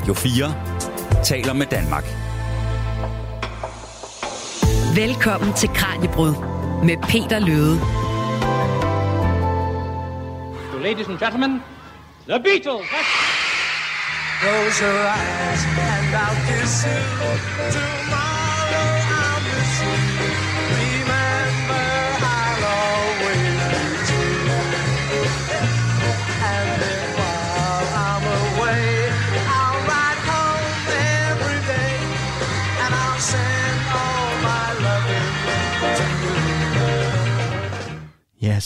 Radio 4 taler med Danmark. Velkommen til Kranjebrud med Peter Løde. So, ladies and gentlemen, the Beatles. Close your eyes and I'll kiss you. Tomorrow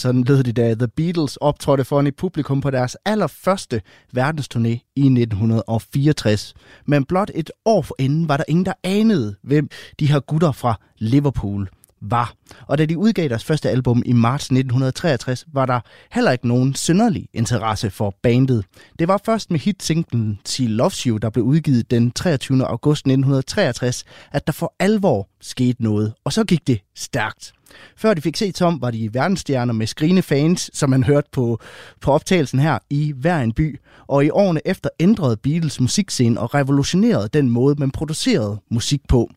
sådan lød det, da The Beatles optrådte foran et publikum på deres allerførste verdensturné i 1964. Men blot et år forinden var der ingen, der anede, hvem de her gutter fra Liverpool var. Og da de udgav deres første album i marts 1963, var der heller ikke nogen synderlig interesse for bandet. Det var først med hitsinglen She Loves You, der blev udgivet den 23. august 1963, at der for alvor skete noget. Og så gik det stærkt. Før de fik set Tom, var de verdensstjerner med skrigende fans, som man hørte på, på optagelsen her, i hver en by. Og i årene efter ændrede Beatles musikscene og revolutionerede den måde, man producerede musik på.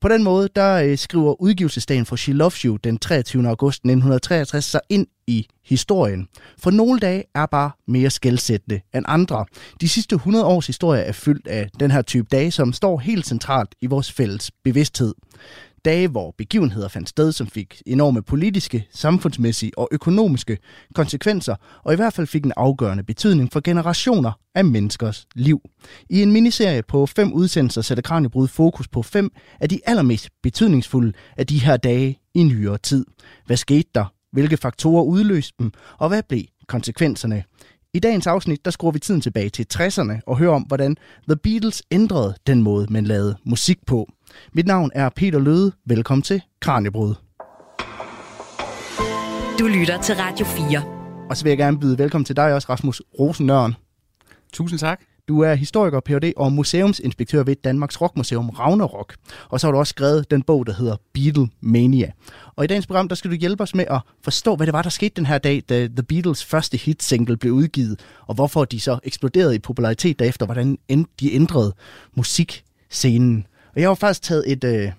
På den måde, der øh, skriver udgivelsesdagen for She Loves You den 23. august 1963 sig ind i historien. For nogle dage er bare mere skældsættende end andre. De sidste 100 års historie er fyldt af den her type dage, som står helt centralt i vores fælles bevidsthed. Dage, hvor begivenheder fandt sted, som fik enorme politiske, samfundsmæssige og økonomiske konsekvenser, og i hvert fald fik en afgørende betydning for generationer af menneskers liv. I en miniserie på fem udsendelser sætter Kranjebrud fokus på fem af de allermest betydningsfulde af de her dage i nyere tid. Hvad skete der? Hvilke faktorer udløste dem? Og hvad blev konsekvenserne? I dagens afsnit, der skruer vi tiden tilbage til 60'erne og hører om, hvordan The Beatles ændrede den måde, man lavede musik på. Mit navn er Peter Løde. Velkommen til Kranjebrud. Du lytter til Radio 4. Og så vil jeg gerne byde velkommen til dig også, Rasmus Rosennørn. Tusind tak. Du er historiker, Ph.D. og museumsinspektør ved Danmarks Rockmuseum Ragnarok. Og så har du også skrevet den bog, der hedder Beatlemania. Og i dagens program, der skal du hjælpe os med at forstå, hvad det var, der skete den her dag, da The Beatles første hit-single blev udgivet, og hvorfor de så eksploderede i popularitet derefter, hvordan de ændrede musikscenen. Og jeg har faktisk taget et, øh,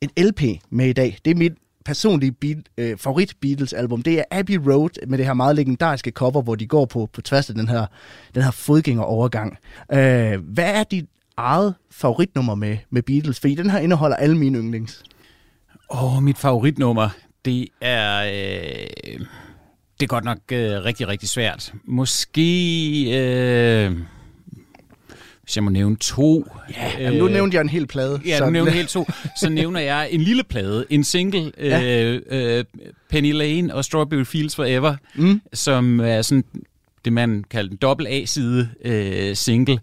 et LP med i dag. Det er mit personlige beat, øh, favorit Beatles album. Det er Abbey Road med det her meget legendariske cover, hvor de går på, på tværs af den her, den her fodgængerovergang. Øh, hvad er dit eget favoritnummer med, med Beatles? Fordi den her indeholder alle mine yndlings. Åh, oh, mit favoritnummer, det er... Øh, det er godt nok øh, rigtig, rigtig svært. Måske... Øh, hvis jeg må nævne to. Ja, jamen, nu nævnte jeg en hel plade. Ja, nu nævner jeg helt to. Så nævner jeg en lille plade, en single, ja. øh, øh, Penny Lane og Strawberry Fields Forever, mm. som er sådan det, man kalder en dobbelt A-side øh, single.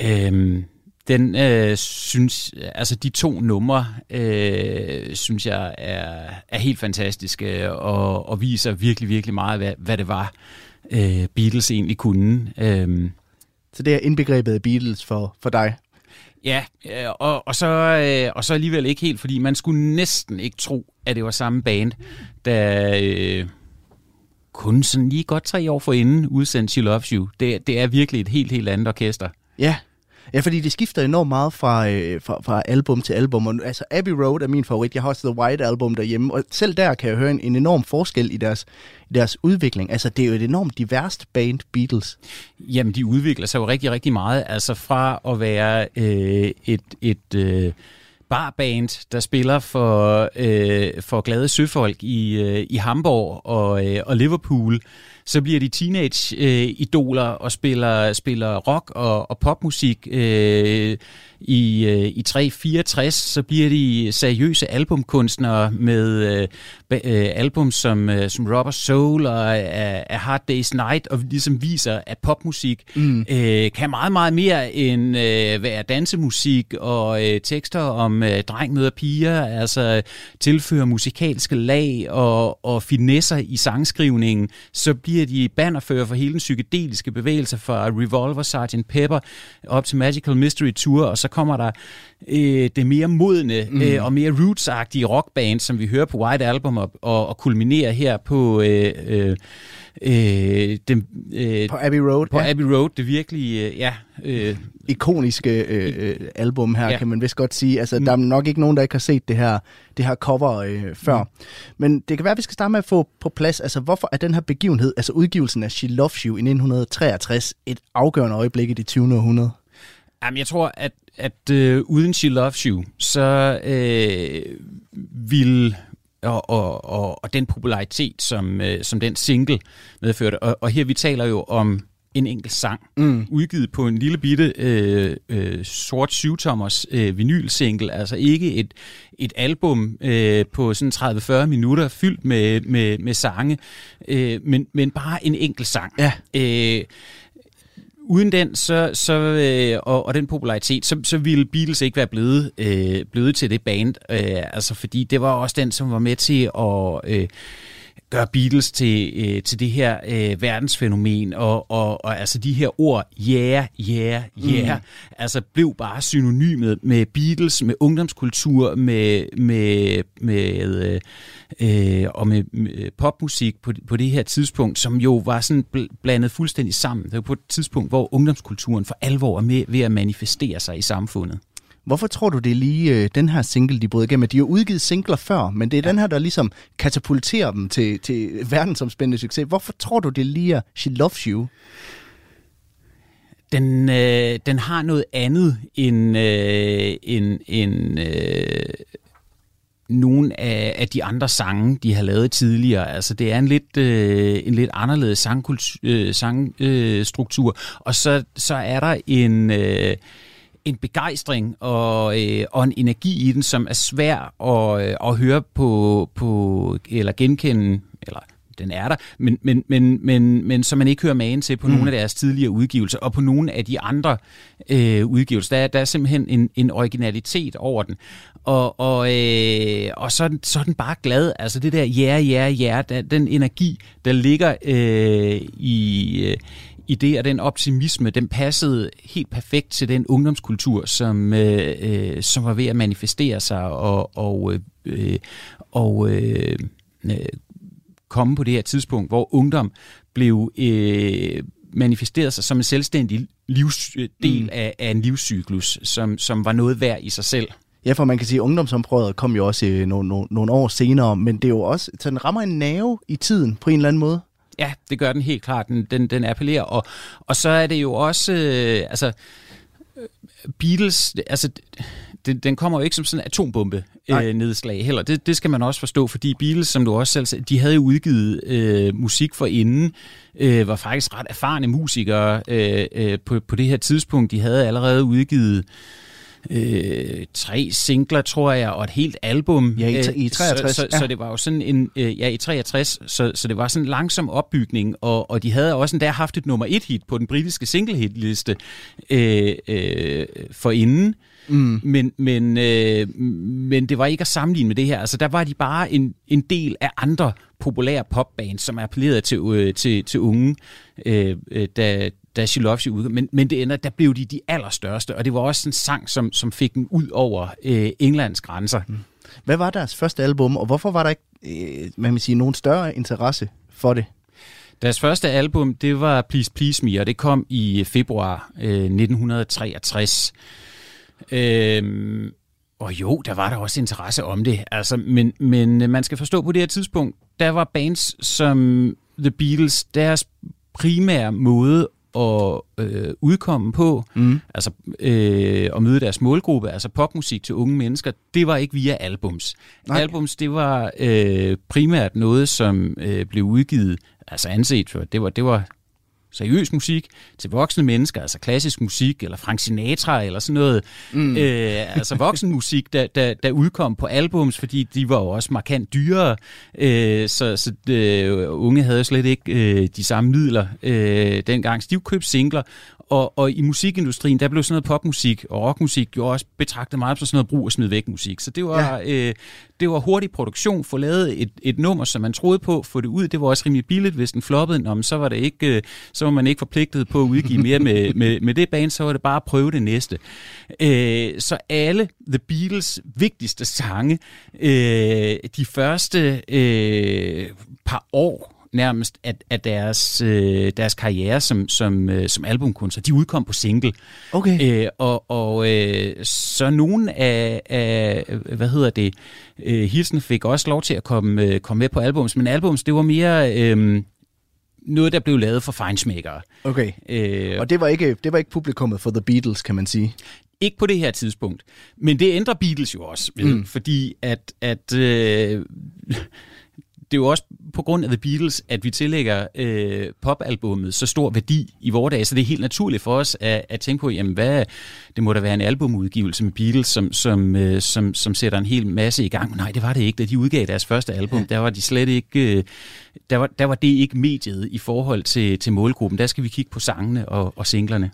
Øh, den øh, synes, altså de to numre, øh, synes jeg er, er helt fantastiske og, og viser virkelig, virkelig meget, hvad, hvad det var, øh, Beatles egentlig kunne. Øh, så det er indbegrebet af Beatles for, for dig? Ja, og, og, så, øh, og så alligevel ikke helt, fordi man skulle næsten ikke tro, at det var samme band, der øh, kun sådan lige godt tre år forinden udsendte She Loves You. Det, det er virkelig et helt, helt andet orkester. Ja, Ja, fordi det skifter enormt meget fra, øh, fra, fra album til album. Og, altså, Abbey Road er min favorit. Jeg har også The White Album derhjemme. Og selv der kan jeg høre en, en enorm forskel i deres, i deres udvikling. Altså, det er jo et enormt diverst band, Beatles. Jamen, de udvikler sig jo rigtig, rigtig meget. Altså, fra at være øh, et... et øh, barband, der spiller for, øh, for glade søfolk i, øh, i Hamburg og, øh, og Liverpool, så bliver de teenage-idoler øh, og spiller, spiller rock og, og popmusik. Øh, i, øh, i 364 så bliver de seriøse albumkunstnere med øh, øh, album som, øh, som Rubber Soul og øh, A Hard Day's Night, og ligesom viser, at popmusik mm. øh, kan meget, meget mere end øh, være dansemusik og øh, tekster om øh, dreng møder piger, altså tilfører musikalske lag og, og finesser i sangskrivningen, så bliver de bannerfører for hele den psykedeliske bevægelse fra Revolver, Sgt. Pepper op til Magical Mystery Tour, og så kommer der øh, det mere modne mm. øh, og mere rootsagtige rockband, som vi hører på White Album og, og, og kulminerer her på... Øh, øh, øh, den, øh, På Abbey Road. på ja. Abbey Road, det virkelig, øh, ja, øh, ikoniske øh, øh, album her, ja. Kan man vist godt sige. Altså, der er nok ikke nogen, der ikke har set det her, det her cover øh, før. Mm. Men det kan være, at vi skal starte med at få på plads, altså hvorfor er den her begivenhed, altså udgivelsen af She Loves You i 1963, et afgørende øjeblik i det 20. århundrede? Jamen, jeg tror, at, at øh, uden She Loves You, så øh, vil og, og, og, og den popularitet, som, øh, som den single medførte, og, og her vi taler jo om en enkelt sang, mm. udgivet på en lille bitte øh, øh, sort syvtommers øh, vinylsingle, altså ikke et, et album øh, på sådan 30-40 minutter fyldt med, med, med sange, øh, men, men bare en enkelt sang. Ja. Øh, uden den så, så, øh, og, og den popularitet, så, så ville Beatles ikke være blevet, øh, blevet til det band. Øh, altså fordi det var også den, som var med til at øh, gøre Beatles til, øh, til det her øh, verdensfænomen. Og, og, og altså de her ord, yeah, yeah, yeah, mm. altså blev bare synonymet med Beatles, med ungdomskultur, med, med, med øh, og med, med popmusik på, på det her tidspunkt, som jo var sådan bl- blandet fuldstændig sammen. Det var på et tidspunkt, hvor ungdomskulturen for alvor er med, ved at manifestere sig i samfundet. Hvorfor tror du, det er lige øh, den her single, de brød igennem? De har udgivet singler før, men det er ja. den her, der ligesom katapulterer dem til, til verdensomspændende succes. Hvorfor tror du, det lige er She Loves You? Den, øh, den har noget andet end, øh, end, end øh, nogle af, af de andre sange, de har lavet tidligere. Altså, det er en lidt, øh, en lidt anderledes øh, sangstruktur. og så, så er der en... Øh, en begejstring og, øh, og en energi i den, som er svær at, øh, at høre på, på eller genkende, eller den er der, men, men, men, men, men som man ikke hører magen til på mm. nogle af deres tidligere udgivelser, og på nogle af de andre øh, udgivelser. Der, er- der er simpelthen en, en originalitet over den. Og, og, øh, og så, er den- så er den bare glad. Altså det der ja, ja, ja, den energi, der ligger øh, i... Øh, i det og den optimisme, den passede helt perfekt til den ungdomskultur, som, øh, øh, som var ved at manifestere sig og, og, øh, og øh, øh, komme på det her tidspunkt, hvor ungdom blev øh, manifesteret sig som en selvstændig livsdel mm. af, af en livscyklus, som, som var noget værd i sig selv. Ja, for man kan sige, at ungdomsomprøvet kom jo også øh, nogle, nogle, nogle år senere, men det er jo også, så den rammer en nerve i tiden på en eller anden måde. Ja, det gør den helt klart. Den, den, den appellerer. Og, og så er det jo også... Øh, altså, øh, Beatles, altså, den, den kommer jo ikke som sådan en atombombe øh, nedslag heller. Det, det skal man også forstå, fordi Beatles, som du også selv sagde, de havde jo udgivet øh, musik for inden, øh, var faktisk ret erfarne musikere øh, øh, på, på det her tidspunkt. De havde allerede udgivet øh, tre singler, tror jeg, og et helt album. Ja, i- Øh, i 63, Så, så, ja. så det var jo sådan en, øh, ja, i 63, så, så det var sådan en langsom opbygning, og, og de havde også endda haft et nummer et hit på den britiske single hit liste øh, øh, for inden. Mm. Men, men, øh, men det var ikke at sammenligne med det her. Altså, der var de bare en, en del af andre populære popbands, som appellerede til, øh, til, til unge, øh, øh, da, da She Loves You udkom. Men, men det ender, der blev de de allerstørste, og det var også en sang, som, som fik den ud over øh, Englands grænser. Mm. Hvad var deres første album, og hvorfor var der ikke, øh, man sige, nogen større interesse for det? Deres første album, det var Please Please Me, og det kom i februar øh, 1963. Øhm, og jo, der var der også interesse om det. Altså, men, men øh, man skal forstå på det her tidspunkt, der var bands som The Beatles, deres primære måde at øh, udkomme på, mm. altså øh, at møde deres målgruppe, altså popmusik til unge mennesker, det var ikke via albums. Nej. Albums, det var øh, primært noget, som øh, blev udgivet, altså anset for, det var, det var seriøs musik til voksne mennesker, altså klassisk musik, eller Frank Sinatra, eller sådan noget. Mm. Øh, altså voksenmusik, der, der, der udkom på albums, fordi de var jo også markant dyrere, øh, så, så øh, unge havde slet ikke øh, de samme midler øh, dengang. Så de købte singler, og, og i musikindustrien, der blev sådan noget popmusik og rockmusik jo også betragtet meget som sådan noget brug og smid væk musik. Så det var, ja. øh, det var hurtig produktion, få lavet et, et nummer, som man troede på, få det ud. Det var også rimelig billigt, hvis den floppede, Nå, så var det ikke, øh, så var man ikke forpligtet på at udgive mere med, med, med det band, så var det bare at prøve det næste. Øh, så alle The Beatles vigtigste sange, øh, de første øh, par år, nærmest af, af deres, øh, deres karriere som, som, øh, som albumkunstner. De udkom på single. Okay. Øh, og og øh, så nogle af, af, hvad hedder det, øh, hilsene fik også lov til at komme, øh, komme med på albums, men albums, det var mere øh, noget, der blev lavet for feinschmeckere. Okay. Øh, Og det var, ikke, det var ikke publikummet for The Beatles, kan man sige. Ikke på det her tidspunkt. Men det ændrer Beatles jo også, ved, mm. fordi at, at øh, det er jo også på grund af The Beatles, at vi tillægger øh, popalbummet så stor værdi i vores dage, så det er helt naturligt for os at, at tænke på, jamen hvad, det må da være en albumudgivelse med Beatles, som, som, øh, som, som sætter en hel masse i gang. Nej, det var det ikke. Da de udgav deres første album, der var de slet ikke, øh, der var, der var det ikke mediet i forhold til, til målgruppen. Der skal vi kigge på sangene og, og singlerne.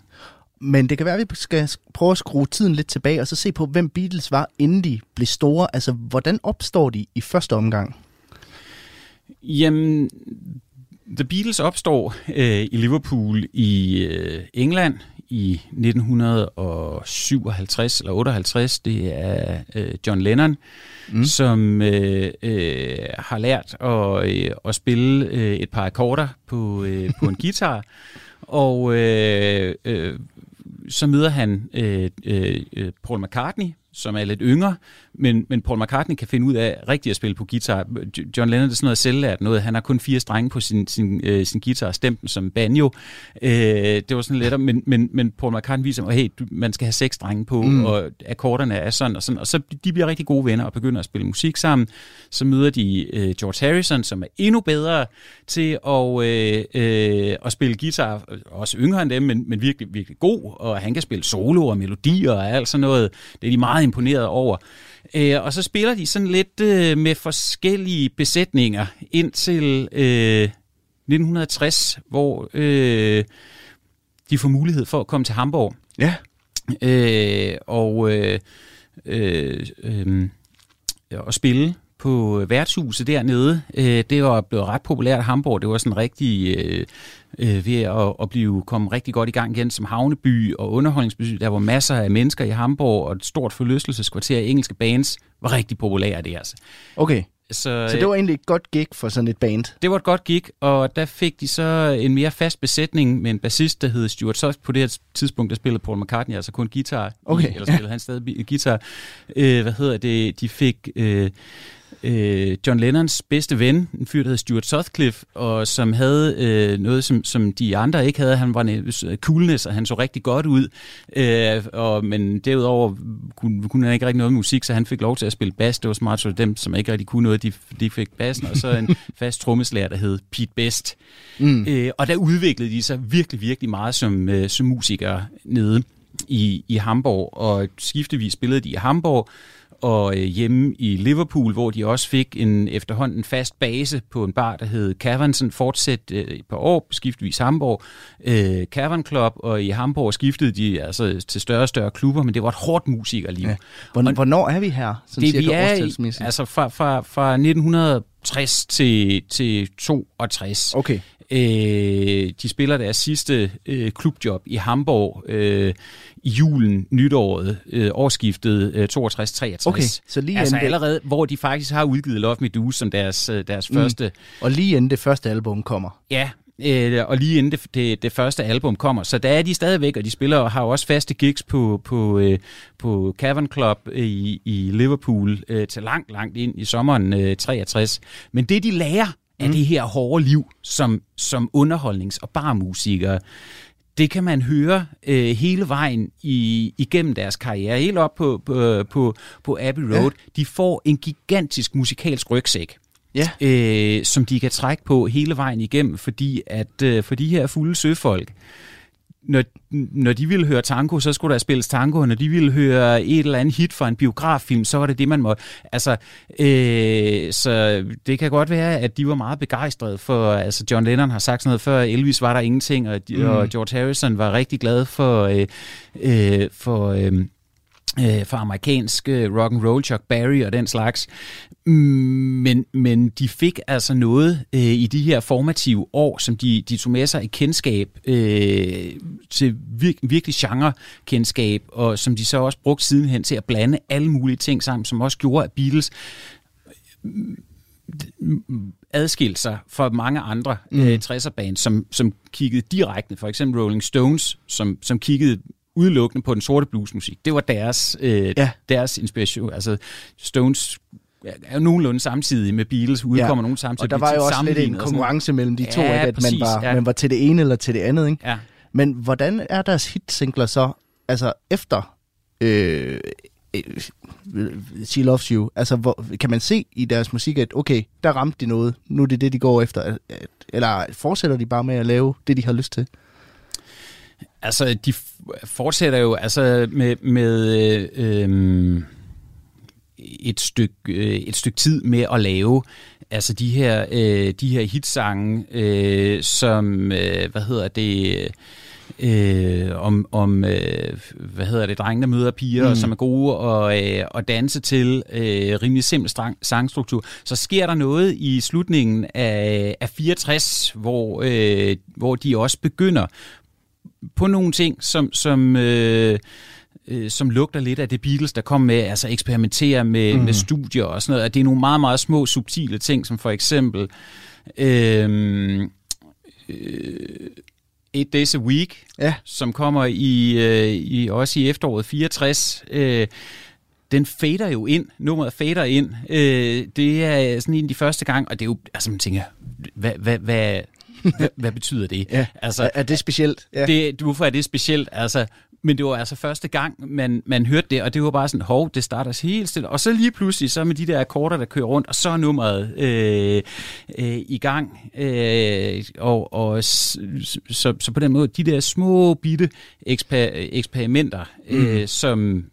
Men det kan være, at vi skal prøve at skrue tiden lidt tilbage, og så se på, hvem Beatles var, inden de blev store. Altså, hvordan opstår de i første omgang? Jamen, The Beatles opstår øh, i Liverpool i øh, England i 1957 eller 58. Det er øh, John Lennon, mm. som øh, øh, har lært at, øh, at spille øh, et par akkorder på, øh, på en guitar. Og øh, øh, så møder han øh, øh, Paul McCartney, som er lidt yngre, men, men Paul McCartney kan finde ud af rigtigt at spille på guitar. John Lennon er sådan noget selvlært noget. Han har kun fire strenge på sin, sin, øh, sin guitar og stemt som banjo. Øh, det var sådan lidt, men, men, men Paul McCartney viser mig, hey, du, man skal have seks strenge på, mm. og akkorderne er sådan og sådan. Og så de bliver rigtig gode venner og begynder at spille musik sammen. Så møder de øh, George Harrison, som er endnu bedre til at, øh, øh, at spille guitar, også yngre end dem, men, men virkelig, virkelig god, og han kan spille solo og melodier og alt sådan noget. Det er de meget imponeret over. Øh, og så spiller de sådan lidt øh, med forskellige besætninger indtil øh, 1960, hvor øh, de får mulighed for at komme til Hamburg. Ja. Øh, og øh, øh, øh, og spille på værtshuset dernede. Øh, det var blevet ret populært i Hamburg. Det var sådan rigtig øh, øh, ved at, at blive komme rigtig godt i gang igen som havneby og underholdningsby. Der var masser af mennesker i Hamburg, og et stort forlystelseskvarter af engelske bands var rigtig populære det altså. Okay. Så, Så det var egentlig et godt gig for sådan et band. det var et godt gig, og der fik de så en mere fast besætning med en bassist, der hed Stuart Soft. På det her tidspunkt, der spillede Paul McCartney altså kun guitar. Okay, Eller spillede han stadig guitar. Øh, hvad hedder det? De fik... Øh, øh, John Lennons bedste ven, en fyr, der hed Stuart Sutcliffe, og som havde øh, noget, som, som de andre ikke havde. Han var en øh, coolness, og han så rigtig godt ud. Øh, og, men derudover kunne, kunne han ikke rigtig noget med musik, så han fik lov til at spille bas. Det var smart, så dem, som ikke rigtig kunne noget, de, de fik bassen. Og så en fast trommeslager, der hed Pete Best. Mm. Øh, og der udviklede de sig virkelig, virkelig meget som, øh, som musikere nede i, i Hamburg. Og skiftevis spillede de i Hamburg, og øh, hjemme i Liverpool, hvor de også fik en efterhånden fast base på en bar, der hed Cavansen, fortsat øh, et par år, skiftevis Hamburg, øh, Cavern Club, og i Hamburg skiftede de altså til større og større klubber, men det var et hårdt musikerliv. Ja. Hvornår, hvornår er vi her? Sådan Det vi er altså fra, fra, fra 1960 til, til 62. Okay. Øh, de spiller deres sidste øh, klubjob i Hamburg øh, i julen, nytåret, øh, årsskiftet øh, 62-63. Okay, så lige altså inden det- allerede, hvor de faktisk har udgivet Love Me Do som deres, øh, deres mm. første. Og lige inden det første album kommer. Ja, øh, og lige inden det, det, det første album kommer. Så der er de stadigvæk, og de spiller og har også faste gigs på, på, øh, på Cavern Club i, i Liverpool øh, til langt, langt ind i sommeren øh, 63. Men det, de lærer af det her hårde liv som, som underholdnings- og barmusikere, det kan man høre øh, hele vejen i, igennem deres karriere, helt op på, på, på, på Abbey Road. Ja. De får en gigantisk musikalsk rygsæk Ja. øh, som de kan trække på hele vejen igennem, fordi at øh, for de her fulde søfolk, når, når de ville høre tango, så skulle der spilles tango, og når de ville høre et eller andet hit fra en biograffilm, så var det det, man måtte. Altså, øh, så det kan godt være, at de var meget begejstrede for, altså John Lennon har sagt sådan noget før, Elvis var der ingenting, og, mm. og George Harrison var rigtig glad for, øh, øh, for øh, øh, for amerikansk øh, rock and roll, Chuck Berry og den slags. Mm, Men, men de fik altså noget øh, i de her formative år, som de, de tog med sig i kendskab øh, til vir, virkelig genre-kendskab, og som de så også brugte sidenhen til at blande alle mulige ting sammen, som også gjorde, at Beatles adskilt sig fra mange andre mm. øh, 60'er bands, som, som kiggede direkte, for eksempel Rolling Stones, som, som kiggede udelukkende på den sorte bluesmusik. Det var deres, øh, ja. deres inspiration. Altså Stones er jo nogenlunde samtidig med Beatles, udkommer ja. nogen samtidig. Og der var jo også lidt en konkurrence mellem de to, ja, at præcis, man, var, ja. man var til det ene eller til det andet. Ikke? Ja. Men hvordan er deres hitsingler så, altså efter øh, øh, She Loves You, altså hvor, kan man se i deres musik, at okay, der ramte de noget, nu er det det, de går efter, eller fortsætter de bare med at lave det, de har lyst til? Altså, de fortsætter jo altså med, med øh, et stykke øh, et stykke tid med at lave altså de her øh, de her hitsange øh, som øh, hvad hedder det øh, om, om øh, hvad hedder det, drenge, der møder piger, mm. som er gode og, øh, og danse til øh, rimelig simpel strang, sangstruktur. Så sker der noget i slutningen af, af 64, hvor, øh, hvor de også begynder på nogle ting, som, som øh, øh, som lugter lidt af det Beatles, der kom med, altså eksperimentere med, mm. med studier og sådan noget. At det er nogle meget, meget små, subtile ting, som for eksempel øh, øh, Eight Days a Week, ja. som kommer i, øh, i også i efteråret 64. Øh, den fader jo ind, nummeret fader ind. Øh, det er sådan en af de første gang, og det er jo, altså man tænker, hvad, hvad, hvad, hvad, betyder det? Ja. Altså, er det specielt? Ja. Det, hvorfor er det specielt? Altså, men det var altså første gang, man, man hørte det, og det var bare sådan, hov, det starter helt stille. Og så lige pludselig, så med de der akkorder, der kører rundt, og så er nummeret øh, øh, i gang. Øh, og og så, så på den måde, de der små bitte eksper, eksperimenter, øh, mm. som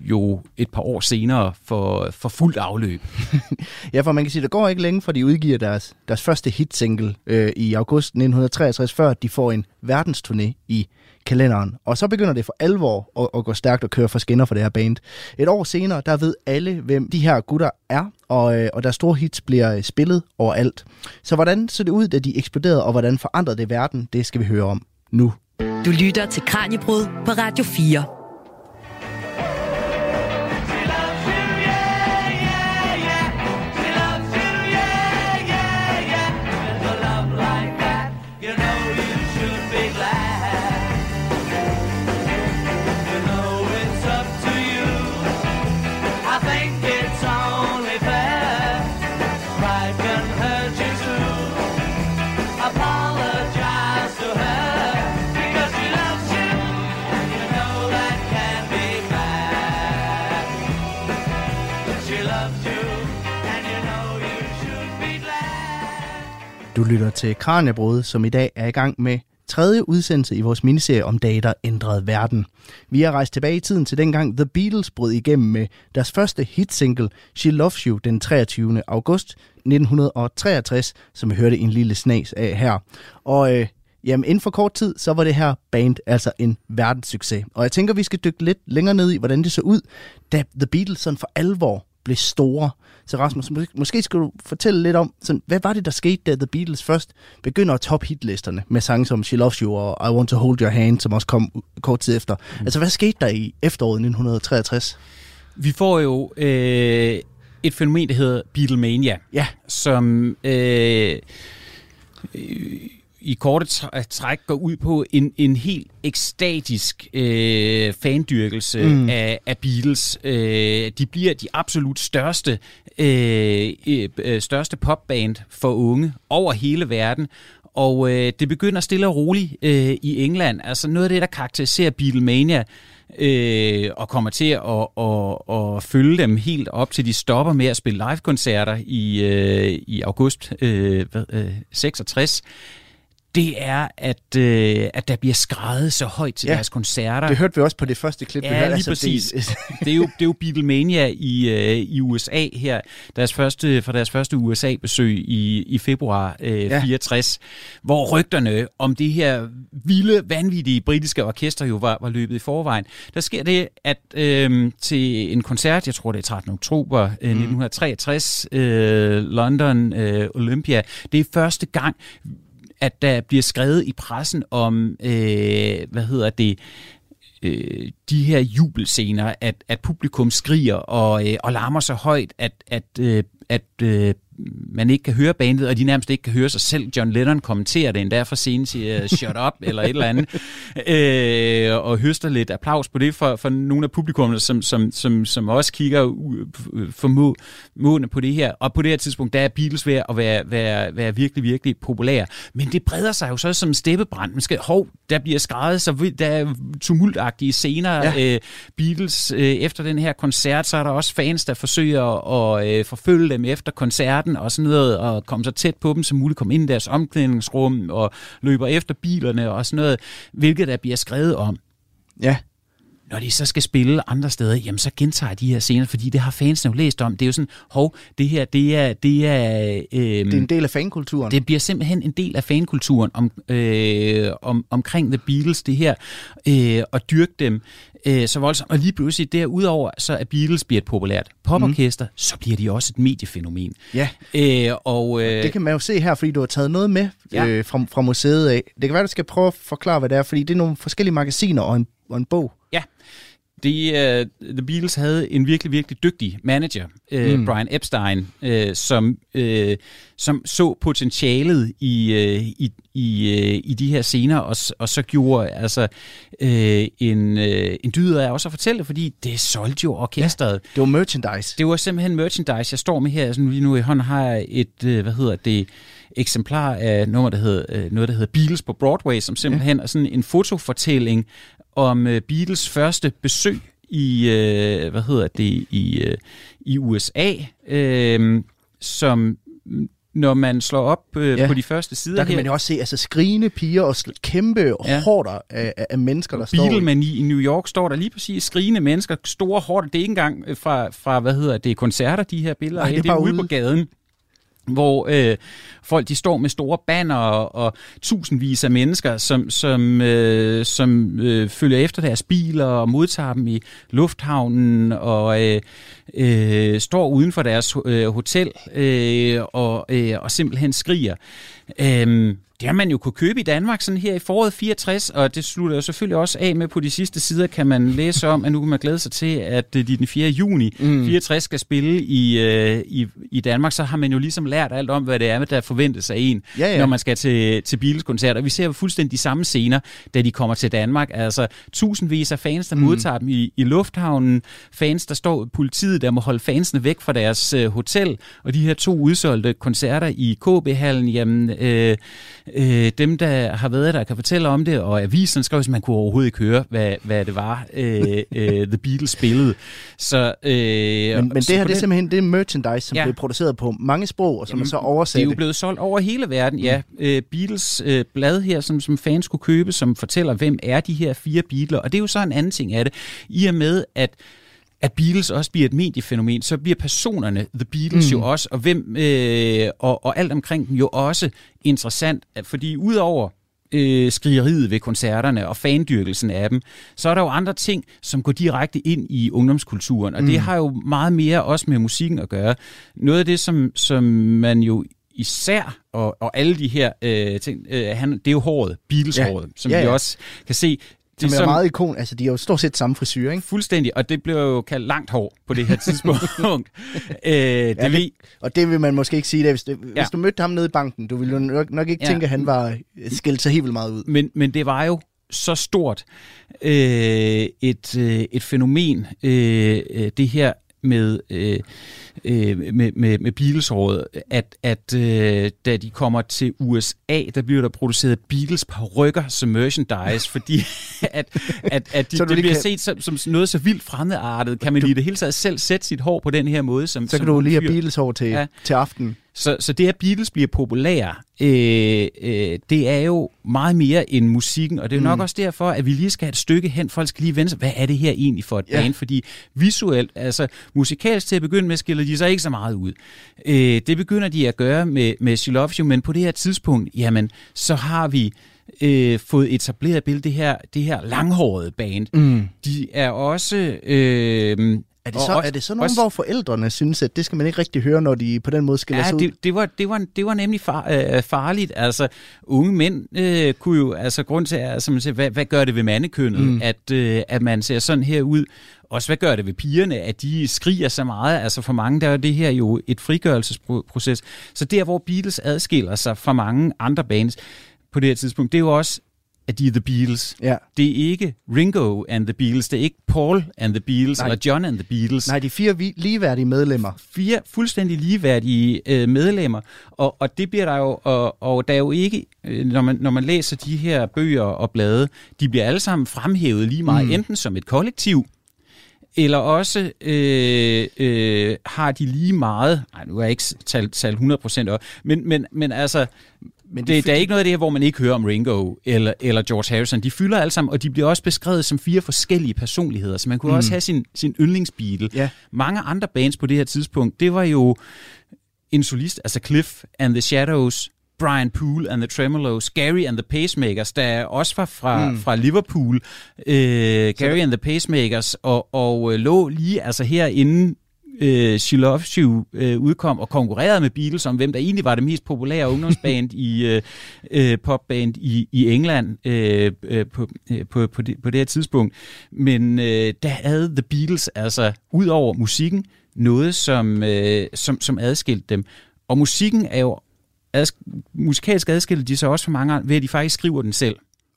jo et par år senere for, for fuldt afløb. ja, for man kan sige, at det går ikke længe, for de udgiver deres, deres første hitsingle øh, i august 1963, før de får en verdensturné i kalenderen. Og så begynder det for alvor at, at gå stærkt og køre for skinner for det her band. Et år senere, der ved alle, hvem de her gutter er, og, øh, og deres store hits bliver øh, spillet overalt. Så hvordan så det ud, da de eksploderede, og hvordan forandrede det verden, det skal vi høre om nu. Du lytter til Kranjebrud på Radio 4. Du lytter til Kranjebrud, som i dag er i gang med tredje udsendelse i vores miniserie om dage, der ændrede verden. Vi har rejst tilbage i tiden til dengang The Beatles brød igennem med deres første hitsingle, She Loves You, den 23. august 1963, som vi hørte en lille snas af her. Og øh, jamen, inden for kort tid, så var det her band altså en verdenssucces. Og jeg tænker, vi skal dykke lidt længere ned i, hvordan det så ud, da The Beatles sådan for alvor blev store. Så Rasmus, måske, måske skal du fortælle lidt om, sådan, hvad var det, der skete, da The Beatles først begynder at top hitlisterne med sange som She Loves You og I Want to Hold Your Hand, som også kom kort tid efter. Mm. Altså, hvad skete der i efteråret 1963? Vi får jo øh, et fænomen, der hedder Beatlemania, ja. som... Øh, øh, i korte træk går ud på en, en helt ekstatisk øh, fandyrkelse mm. af, af Beatles. Øh, de bliver de absolut største øh, øh, største popband for unge over hele verden. Og øh, det begynder stille og roligt øh, i England. Altså noget af det, der karakteriserer Beatlemania, øh, og kommer til at, at, at, at følge dem helt op til de stopper med at spille live-koncerter i, øh, i august øh, øh, 66 det er, at, øh, at der bliver skrevet så højt til ja, deres koncerter. det hørte vi også på det første klip, ja, vi hørte. lige altså, præcis. Det, det, er jo, det er jo Beatlemania i, øh, i USA her, deres første, fra deres første USA-besøg i, i februar øh, ja. 64, hvor rygterne om det her vilde, vanvittige britiske orkester jo var, var løbet i forvejen. Der sker det, at øh, til en koncert, jeg tror det er 13. oktober øh, 1963, øh, London øh, Olympia, det er første gang, at der bliver skrevet i pressen om, øh, hvad hedder det, øh, de her jubelscener, at, at publikum skriger og, øh, og larmer så højt, at, at, øh, at øh, man ikke kan høre bandet, og de nærmest ikke kan høre sig selv. John Lennon kommenterer det endda fra scenen, siger shut up, eller et eller andet, øh, og høster lidt applaus på det for, for nogle af publikummene, som, som, som, som også kigger formodende på det her. Og på det her tidspunkt, der er Beatles ved at være, være, være virkelig, virkelig populær. Men det breder sig jo så som steppebrand. Man skal, hov, der bliver skrevet, så der er tumultagtige scener. Ja. Øh, Beatles, øh, efter den her koncert, så er der også fans, der forsøger at øh, forfølge dem efter koncerten og sådan noget, og komme så tæt på dem som muligt, komme ind i deres omklædningsrum og løber efter bilerne og sådan noget, hvilket der bliver skrevet om. Ja. Når de så skal spille andre steder, jamen så gentager de her scener, fordi det har fansene jo læst om. Det er jo sådan, hov, det her, det er... Det er, øhm, det er en del af fankulturen. Det bliver simpelthen en del af fankulturen om, øh, om, omkring The Beatles, det her, øh, og dyrke dem øh, så voldsomt. Og lige pludselig derudover, så er Beatles bliver et populært poporkester, mm. så bliver de også et mediefænomen. Ja, øh, og, øh, det kan man jo se her, fordi du har taget noget med ja. øh, fra, fra museet af. Det kan være, du skal prøve at forklare, hvad det er, fordi det er nogle forskellige magasiner og en, og en bog. Ja, det, uh, The Beatles havde en virkelig, virkelig dygtig manager, uh, mm. Brian Epstein, uh, som, uh, som så potentialet i, uh, i, i, uh, i de her scener, og, og så gjorde altså uh, en, uh, en dyd af også at fortælle, fordi det solgte jo orkestret. Ja, det var merchandise. Det var simpelthen merchandise. Jeg står med her, sådan lige nu i hånden har jeg et, uh, hvad hedder det, eksemplar af noget, der hedder, noget, der hedder Beatles på Broadway, som simpelthen ja. er sådan en fotofortælling om uh, Beatles første besøg i uh, hvad hedder det i uh, i USA, uh, som når man slår op uh, ja. på de første sider Der kan her, man jo også se altså skrigende piger og kæmpe ja. hårder af, af mennesker, der står Beatlemani i New York står der lige præcis skrigende mennesker, store hårder. Det er ikke engang fra, fra hvad hedder det, koncerter, de her billeder. Nej, det er, det er ude på gaden hvor øh, folk de står med store banner og, og tusindvis af mennesker, som, som, øh, som øh, følger efter deres biler og modtager dem i lufthavnen og øh, øh, står uden for deres øh, hotel øh, og, øh, og simpelthen skriger. Øh, det har man jo kunne købe i Danmark sådan her i foråret 64, og det slutter jo selvfølgelig også af med på de sidste sider, kan man læse om, at nu kan man glæde sig til, at de den 4. juni mm. 64 skal spille i, øh, i, i Danmark, så har man jo ligesom lært alt om, hvad det er, der forventes af en, ja, ja. når man skal til, til Beatles-koncerter. Vi ser jo fuldstændig de samme scener, da de kommer til Danmark. Altså tusindvis af fans, der mm. modtager dem i, i lufthavnen, fans, der står politiet, der må holde fansene væk fra deres øh, hotel, og de her to udsolgte koncerter i KB-hallen, jamen... Øh, øh, dem, der har været der, kan fortælle om det, og avisen skrev, at man kunne overhovedet ikke høre, hvad, hvad det var, øh, øh, The Beatles spillede. Så, øh, men men det her, det er simpelthen det er merchandise, som ja. bliver produceret på mange sprog, og som Jamen, er så oversat. Det er jo blevet solgt over hele verden, ja. Mm. Øh, Beatles øh, blad her, som, som fans kunne købe, som fortæller, hvem er de her fire Beatles, og det er jo så en anden ting af det, i og med, at at Beatles også bliver et mediefænomen, så bliver personerne, The Beatles mm. jo også, og, hvem, øh, og, og alt omkring dem jo også interessant, fordi udover øh, skrigeriet ved koncerterne og fandyrkelsen af dem, så er der jo andre ting, som går direkte ind i ungdomskulturen, og mm. det har jo meget mere også med musikken at gøre. Noget af det, som, som man jo især, og, og alle de her øh, ting, øh, han, det er jo håret, Beatles-håret, ja. som ja, ja. vi også kan se som er som, meget ikon. Altså, de har jo stort set samme frisyr, ikke? Fuldstændig, og det blev jo kaldt langt hår på det her tidspunkt. øh, det ja, det, og det vil man måske ikke sige, det, hvis, det, ja. hvis du mødte ham nede i banken, du ville jo nok, nok ikke ja. tænke, at han var skilt sig helt vildt meget ud. Men, men det var jo så stort øh, et, øh, et fænomen, øh, øh det her med, øh, øh, med, med, med Beatles-rådet, at, at øh, da de kommer til USA, der bliver der produceret Beatles rykker som merchandise, fordi at, at, at de, så det bliver kan... set som, som noget så vildt fremmedartet. Kan man du... i det hele taget selv sætte sit hår på den her måde? Som, så kan som du lige have Beatles-hår til, ja. til aften. Så, så det, at Beatles bliver populære, øh, øh, det er jo meget mere end musikken, og det er jo nok mm. også derfor, at vi lige skal have et stykke hen. Folk skal lige vende sig, hvad er det her egentlig for et ja. band? Fordi visuelt, altså musikalsk til at begynde med, skiller de sig ikke så meget ud. Øh, det begynder de at gøre med, med She Loves You, men på det her tidspunkt, jamen, så har vi øh, fået etableret billedet, det her, det her langhårede band. Mm. De er også... Øh, Er det, Og så, også- er det så nogen, også- hvor forældrene synes, at det skal man ikke rigtig høre, når de på den måde skiller Ja, sig ud? det, det, var, det, var, det var nemlig far, øh, farligt. Altså, unge mænd øh, kunne jo, altså grund til, altså, man siger, hvad, hvad gør det ved mandekønnet, mm. at, øh, at man ser sådan her ud? Også hvad gør det ved pigerne, at de skriger så meget? Altså for mange, der er det her jo et frigørelsesproces. Så der, hvor Beatles adskiller sig fra mange andre bands på det her tidspunkt, det er jo også, at de er The Beatles. Ja. Det er ikke Ringo and the Beatles, det er ikke Paul and the Beatles, Nej. eller John and the Beatles Nej, de fire vi- ligeværdige medlemmer. fire fuldstændig ligeværdige øh, medlemmer, og, og det bliver der jo, og, og der er jo ikke, øh, når man, når man læser de her bøger og blade, de bliver alle sammen fremhævet lige meget, mm. enten som et kollektiv, eller også øh, øh, har de lige meget, nej nu er jeg ikke talt, talt 100% op, men, men, men altså, men det, der er ikke noget af det her, hvor man ikke hører om Ringo eller, eller George Harrison. De fylder alle sammen, og de bliver også beskrevet som fire forskellige personligheder, så man kunne mm. også have sin, sin yndlingsbeatle. Ja. Mange andre bands på det her tidspunkt, det var jo en solist, altså Cliff and the Shadows, Brian Poole and the Tremolos, Gary and the Pacemakers, der også var fra, mm. fra Liverpool, øh, Gary and the Pacemakers, og, og øh, lå lige altså herinde øh, She Loves You øh, udkom og konkurrerede med Beatles om, hvem der egentlig var det mest populære ungdomsband i øh, øh, popband i, i England øh, øh, på, øh, på, på, det, på det her tidspunkt. Men øh, der havde The Beatles altså, ud over musikken, noget, som, øh, som, som adskilte dem. Og musikken er jo adsk- musikalsk adskilte de så også for mange andre, ved at de faktisk skriver den selv.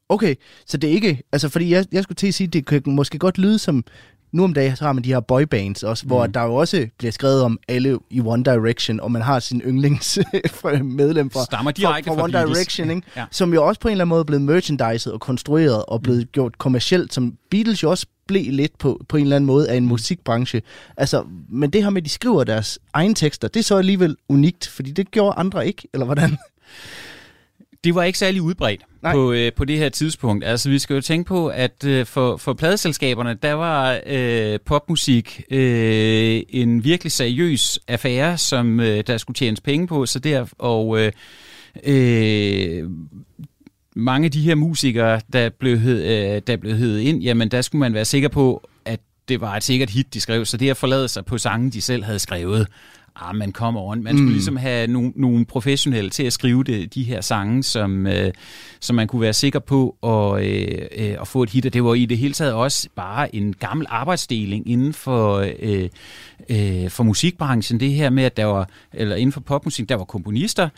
Okay, så det er ikke... Altså, fordi jeg, jeg skulle til at sige, det kan måske godt lyde som... Nu om dagen så har man de her boybands også, mm. hvor der jo også bliver skrevet om alle i One Direction, og man har sin yndlings medlem fra, Stammer fra, fra fra One Beatles. Direction, ikke? Ja. som jo også på en eller anden måde er blevet merchandised og konstrueret og blevet mm. gjort kommercielt, som Beatles jo også blev lidt på, på en eller anden måde af en musikbranche. Altså, men det her med, at de skriver deres egne tekster, det er så alligevel unikt, fordi det gjorde andre ikke, eller hvordan? Det var ikke særlig udbredt Nej. på, øh, på det her tidspunkt. Altså, vi skal jo tænke på, at øh, for, for pladeselskaberne, der var øh, popmusik øh, en virkelig seriøs affære, som øh, der skulle tjenes penge på. Så der, og øh, øh, mange af de her musikere, der blev, hed, øh, der blev hed ind, jamen der skulle man være sikker på, at det var et sikkert hit, de skrev. Så det at forlade sig på sange, de selv havde skrevet, ah, man kom on. Man skulle Mm. ligesom have nogle, nogle professionelle til at skrive det, de her sange, som, øh, som man kunne være sikker på at, øh, øh, at få et hit. Og det var i det hele taget også bare en gammel arbejdsdeling inden for, øh, øh, for musikbranchen. Det her med, at der var, eller inden for popmusik, der var komponister,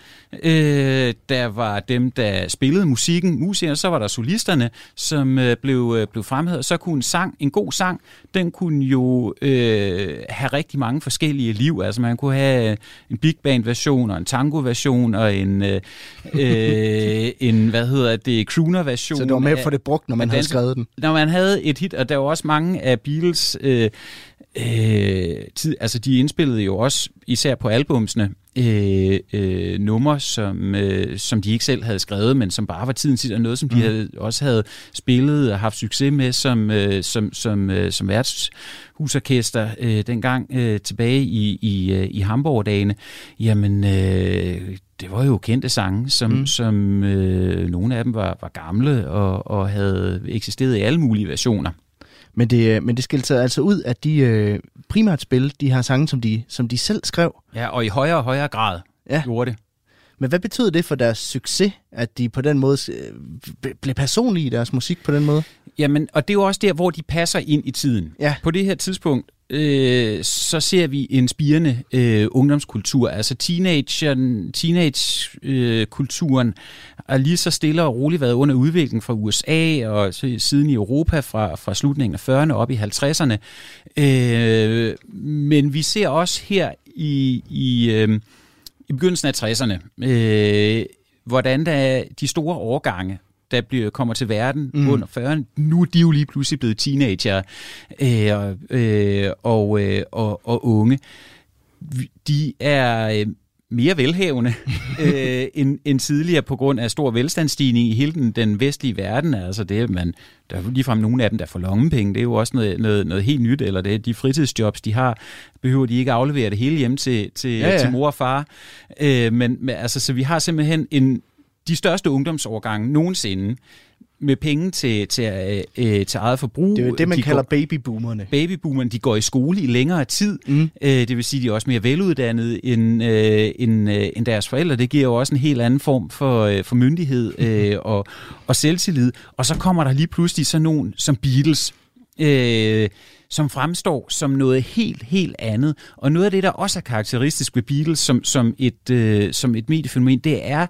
øh, der var dem, der spillede musikken, musikere, så var der solisterne, som øh, blev, øh, blev fremhævet. Så kunne en sang, en god sang, den kunne jo øh, have rigtig mange forskellige liv. Altså man kunne have en big band version og en tango version og en, øh, øh, en hvad hedder det, crooner version. Så det var med få det brugt, når man havde skrevet den. når man havde et hit, og der var også mange af Beatles, øh, øh, tid, altså de indspillede jo også, især på albumsene, øh, øh, numre, som, øh, som de ikke selv havde skrevet, men som bare var tiden tid, og noget, som de Mhm. havde, også havde spillet og haft succes med som, øh, som, som, øh, som værtshusorkester øh, dengang øh, tilbage i, i, øh, i Hamburg-dagene. Jamen, øh, det var jo kendte sange, som, Mm. mm. som øh, nogle af dem var, var gamle og, og havde eksisteret i alle mulige versioner. Men det, men det skilte sig altså ud, at de øh, primært spillede de her sange, som de, som de selv skrev. Ja, og i højere og højere grad Ja. gjorde det. Men hvad betød det for deres succes, at de på den måde øh, blev personlige i deres musik på den måde? Jamen, og det er jo også der, hvor de passer ind i tiden. Ja. På det her tidspunkt, øh, så ser vi en spirende øh, ungdomskultur. Altså teenageren, teenage-kulturen øh, er lige så stille og roligt været under udvikling fra USA og siden i Europa fra, fra slutningen af 40'erne op i 50'erne. Øh, men vi ser også her i, i, øh, i begyndelsen af 60'erne, øh, hvordan der er de store årgange, der bliver, kommer til verden Mm. under 40'erne, nu er de jo lige pludselig blevet teenager øh, øh, og, øh, og, og unge. De er øh, mere velhavende øh, end, end tidligere på grund af stor velstandsstigning i hele den, den vestlige verden. Altså det, man, der er ligefrem nogle af dem, der får lommepenge. Det er jo også noget, noget, noget helt nyt. Eller det, de fritidsjobs, de har, behøver de ikke aflevere det hele hjem til, til, ja. ja. til mor og far. Øh, men, men altså, så vi har simpelthen en, de største ungdomsårgange nogensinde. med penge til, til, øh, øh, til eget forbrug. Det er jo det, man de kalder går, babyboomerne. babyboomerne, de går i skole i længere tid. Mm. Øh, det vil sige, de er også mere veluddannede end, øh, end, øh, end deres forældre. Det giver jo også en helt anden form for, øh, for myndighed øh, og, og selvtillid. Og så kommer der lige pludselig sådan nogen som Beatles, øh, som fremstår som noget helt, helt andet. Og noget af det, der også er karakteristisk ved Beatles som, som, et, øh, som et mediefænomen, det er,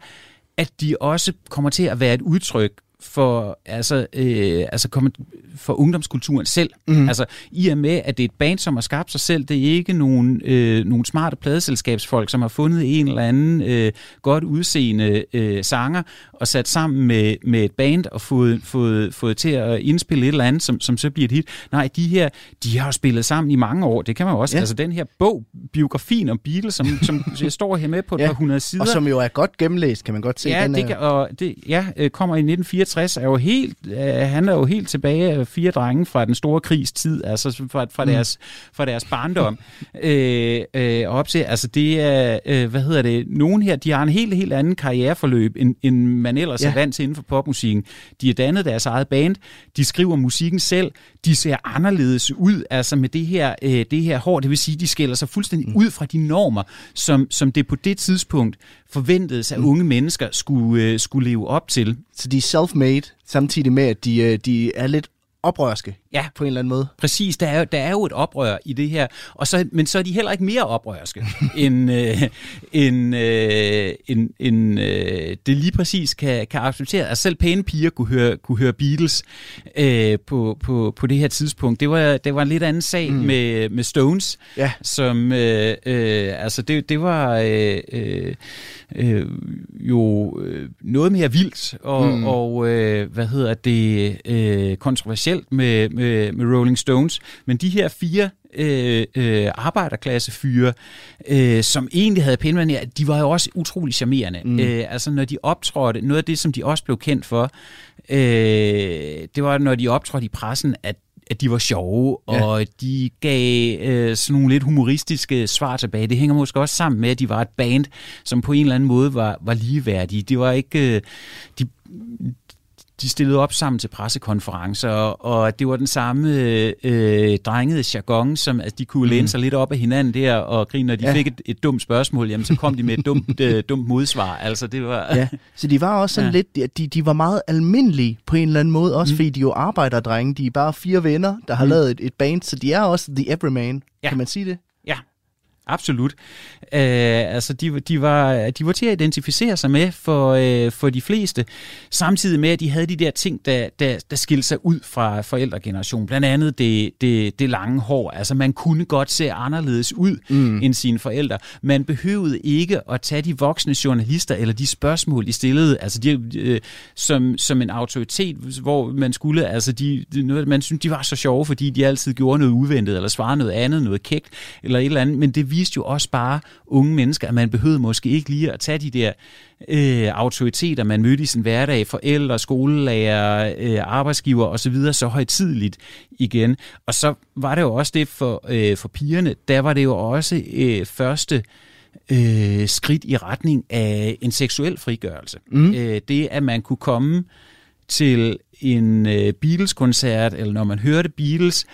at de også kommer til at være et udtryk for, altså, øh, altså kommer, for ungdomskulturen selv. Mm. Altså i og med, at det er et band, som har skabt sig selv, det er ikke nogen, øh, nogen smarte pladeselskabsfolk, som har fundet en eller anden øh, godt udseende øh, sanger og sat sammen med, med et band og fået, fået, fået til at indspille et eller andet, som, som så bliver et hit. Nej, de her, de har jo spillet sammen i mange år. Det kan man jo også. Ja. Altså den her bog, biografien om Beatles, som, som jeg står her med på et Ja, par hundrede sider. Og som jo er godt gennemlæst, kan man godt se. Ja, den det er, og det, ja, øh, kommer i 1964, er jo helt, øh, han er jo helt tilbage af fire drenge fra den store krigs tid, altså fra, fra, Mm. deres, fra deres barndom øh, øh, op til, altså det er, øh, hvad hedder det, nogen her, de har en helt, helt anden karriereforløb, end, end man ellers Ja. er vant til inden for popmusikken. De er dannet deres eget band, de skriver musikken selv, de ser anderledes ud, altså med det her, øh, det her hår, det vil sige, de skiller sig fuldstændig Mm. ud fra de normer, som, som det på det tidspunkt forventedes, at unge mennesker skulle, øh, skulle leve op til. Så de er self-made, samtidig med, at de, øh, de er lidt oprørske Ja. på en eller anden måde. Præcis, der er, der er jo et oprør i det her, og så, men så er de heller ikke mere oprørske, end, øh, end, øh, end, end øh, det lige præcis kan, kan acceptere. Altså selv pæne piger kunne høre, kunne høre Beatles øh, på, på, på det her tidspunkt. Det var, det var en lidt anden sag mm. med, med Stones, Ja. som øh, øh, altså det, det var øh, øh, øh, jo øh, noget mere vildt og, mm. og øh, hvad hedder det øh, kontroversielt med, med, med Rolling Stones, men de her fire øh, øh, arbejderklassefyre, øh, som egentlig havde manerer, de var jo også utrolig charmerende. Mm. Øh, altså når de optrådte, noget af det, som de også blev kendt for, øh, det var, når de optrådte i pressen, at at de var sjove, Ja. og de gav øh, sådan nogle lidt humoristiske svar tilbage. Det hænger måske også sammen med, at de var et band, som på en eller anden måde var, var ligeværdige. Det var ikke... Øh, de, de stillede op sammen til pressekonferencer, og det var den samme øh, drengede jargon, som altså, de kunne læne sig lidt op af hinanden der og grine, når de Ja. fik et, et dumt spørgsmål, jamen så kom de med et dumt, øh, dumt modsvar. Altså det var... Ja. Så de var også sådan ja. Lidt, de, de var meget almindelige på en eller anden måde, også mm. fordi de jo arbejderdrenge, de er bare fire venner, der har mm. lavet et, et band, så de er også the everyman. Ja. kan man sige det? Absolut. Øh, altså, de, de, var, de var til at identificere sig med for, øh, for de fleste, samtidig med, at de havde de der ting, der, der, der skilte sig ud fra forældregenerationen. Blandt andet det, det, det lange hår. Altså, man kunne godt se anderledes ud mm. end sine forældre. Man behøvede ikke at tage de voksne journalister eller de spørgsmål, de stillede, altså de, øh, som, som en autoritet, hvor man skulle, altså de, noget, man synes, de var så sjove, fordi de altid gjorde noget uventet, eller svarede noget andet, noget kægt, eller et eller andet, men det viste jo også bare unge mennesker, at man behøvede måske ikke lige at tage de der øh, autoriteter, man mødte i sin hverdag, forældre, skolelærer, øh, arbejdsgiver osv., så højtidligt igen. Og så var det jo også det for, øh, for pigerne, der var det jo også øh, første øh, skridt i retning af en seksuel frigørelse. Mm. Øh, det, at man kunne komme til en øh, Beatles-koncert, eller når man hørte Beatles,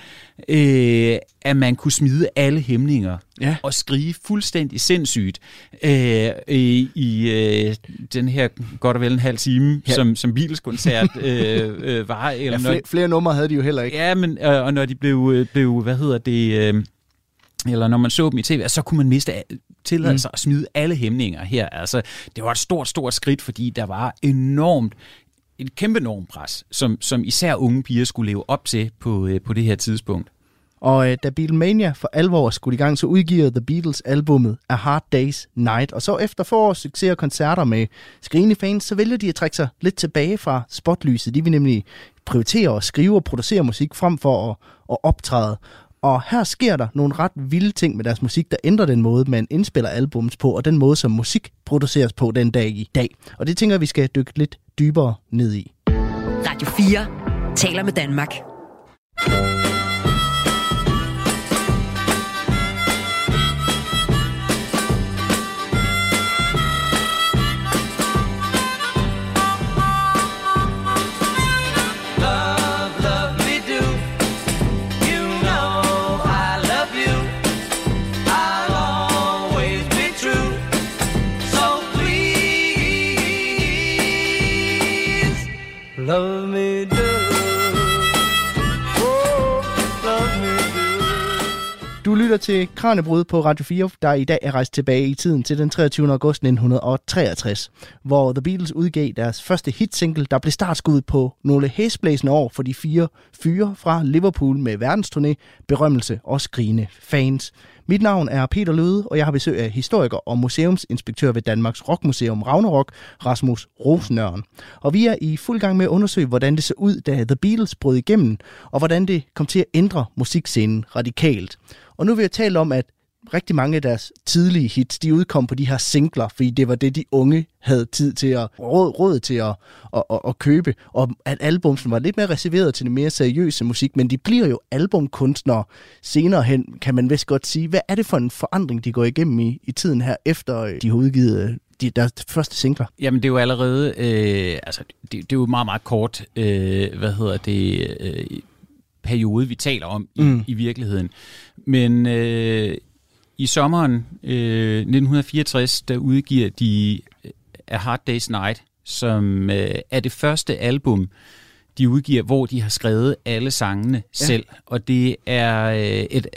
øh, at man kunne smide alle hæmninger Ja. og skrige fuldstændig sindssygt øh, i, i øh, den her godt og vel en halv time, Ja. som, som Beatles-koncert øh, øh, var. Eller Ja, når, flere, flere numre havde de jo heller ikke. Ja, men øh, og når de blev, øh, blev hvad hedder det, øh, eller når man så dem i tv, så kunne man miste tillade sig mm. at smide alle hæmninger her. Altså, det var et stort, stort skridt, fordi der var enormt et kæmpe normpres, som, som især unge piger skulle leve op til på, øh, på det her tidspunkt. Og øh, da Beatlemania for alvor skulle i gang, så udgiver The Beatles albummet A Hard Day's Night. Og så efter forårs succes og koncerter med skrigende fans, så vælger de at trække sig lidt tilbage fra spotlyset. De vil nemlig prioritere at skrive og producere musik frem for at, at optræde. Og her sker der nogle ret vilde ting med deres musik, der ændrer den måde, man indspiller albums på, og den måde, som musik produceres på den dag i dag. Og det tænker jeg, vi skal dykke lidt dybere ned i. Radio 4 taler med Danmark. Love lytter til Kranjebrud på Radio 4, der i dag er rejst tilbage i tiden til den 23. august 1963, hvor The Beatles udgav deres første hitsingle, der blev startskud på nogle hæsblæsende år for de fire fyre fra Liverpool med verdensturné, berømmelse og skrigende fans. Mit navn er Peter Løde, og jeg har besøg af historiker og museumsinspektør ved Danmarks Rockmuseum Ragnarok, Rasmus Rosenørn. Og vi er i fuld gang med at undersøge, hvordan det så ud, da The Beatles brød igennem, og hvordan det kom til at ændre musikscenen radikalt. Og nu vil jeg tale om, at rigtig mange af deres tidlige hits, de udkom på de her singler, fordi det var det, de unge havde tid til at råd, råd til at, at, at, at købe, og at albumsen var lidt mere reserveret til den mere seriøse musik, men de bliver jo albumkunstnere senere hen, kan man vist godt sige. Hvad er det for en forandring, de går igennem i, i tiden her, efter øh, de har udgivet øh, de, deres første singler? Jamen, det er jo allerede, øh, altså, det, det er jo meget, meget kort, øh, hvad hedder det, øh, periode, vi taler om i, mm. i virkeligheden. Men øh, i sommeren øh, 1964, der udgiver de A Hard Day's Night, som øh, er det første album, de udgiver, hvor de har skrevet alle sangene ja. selv. Og det er øh, et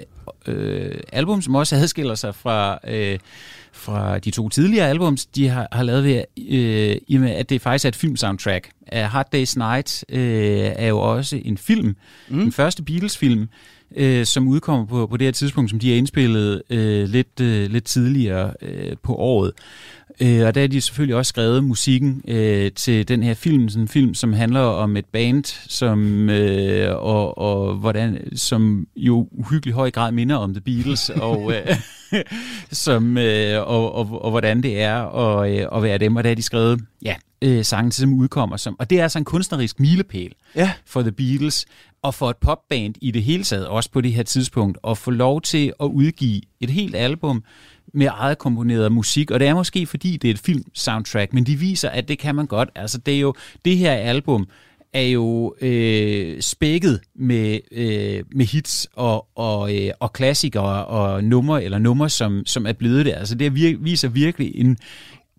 øh, album, som også adskiller sig fra, øh, fra de to tidligere albums, de har, har lavet ved, øh, i med, at det faktisk er et filmsoundtrack. A Hard Day's Night øh, er jo også en film, mm. den første Beatles-film, øh, som udkommer på, på det her tidspunkt, som de har indspillet øh, lidt, øh, lidt tidligere øh, på året. Øh, og der har de selvfølgelig også skrevet musikken øh, til den her film, sådan en film, som handler om et band, som, øh, og, og hvordan, som jo uhyggelig høj grad minder om The Beatles, og, øh, som, øh, og, og, og hvordan det er at, øh, at være dem, og der har de skrevet ja, øh, sangen til, som udkommer. Som, og det er altså en kunstnerisk milepæl Ja. for The Beatles, og for et popband i det hele taget, også på det her tidspunkt, at få lov til at udgive et helt album med eget komponeret musik, og det er måske fordi, det er et film-soundtrack, men de viser, at det kan man godt. Altså, det er jo, det her album er jo øh, spækket med, øh, med hits og, og, øh, og klassikere og numre, eller numre, som, som er blevet det. Altså, det vir- viser virkelig en,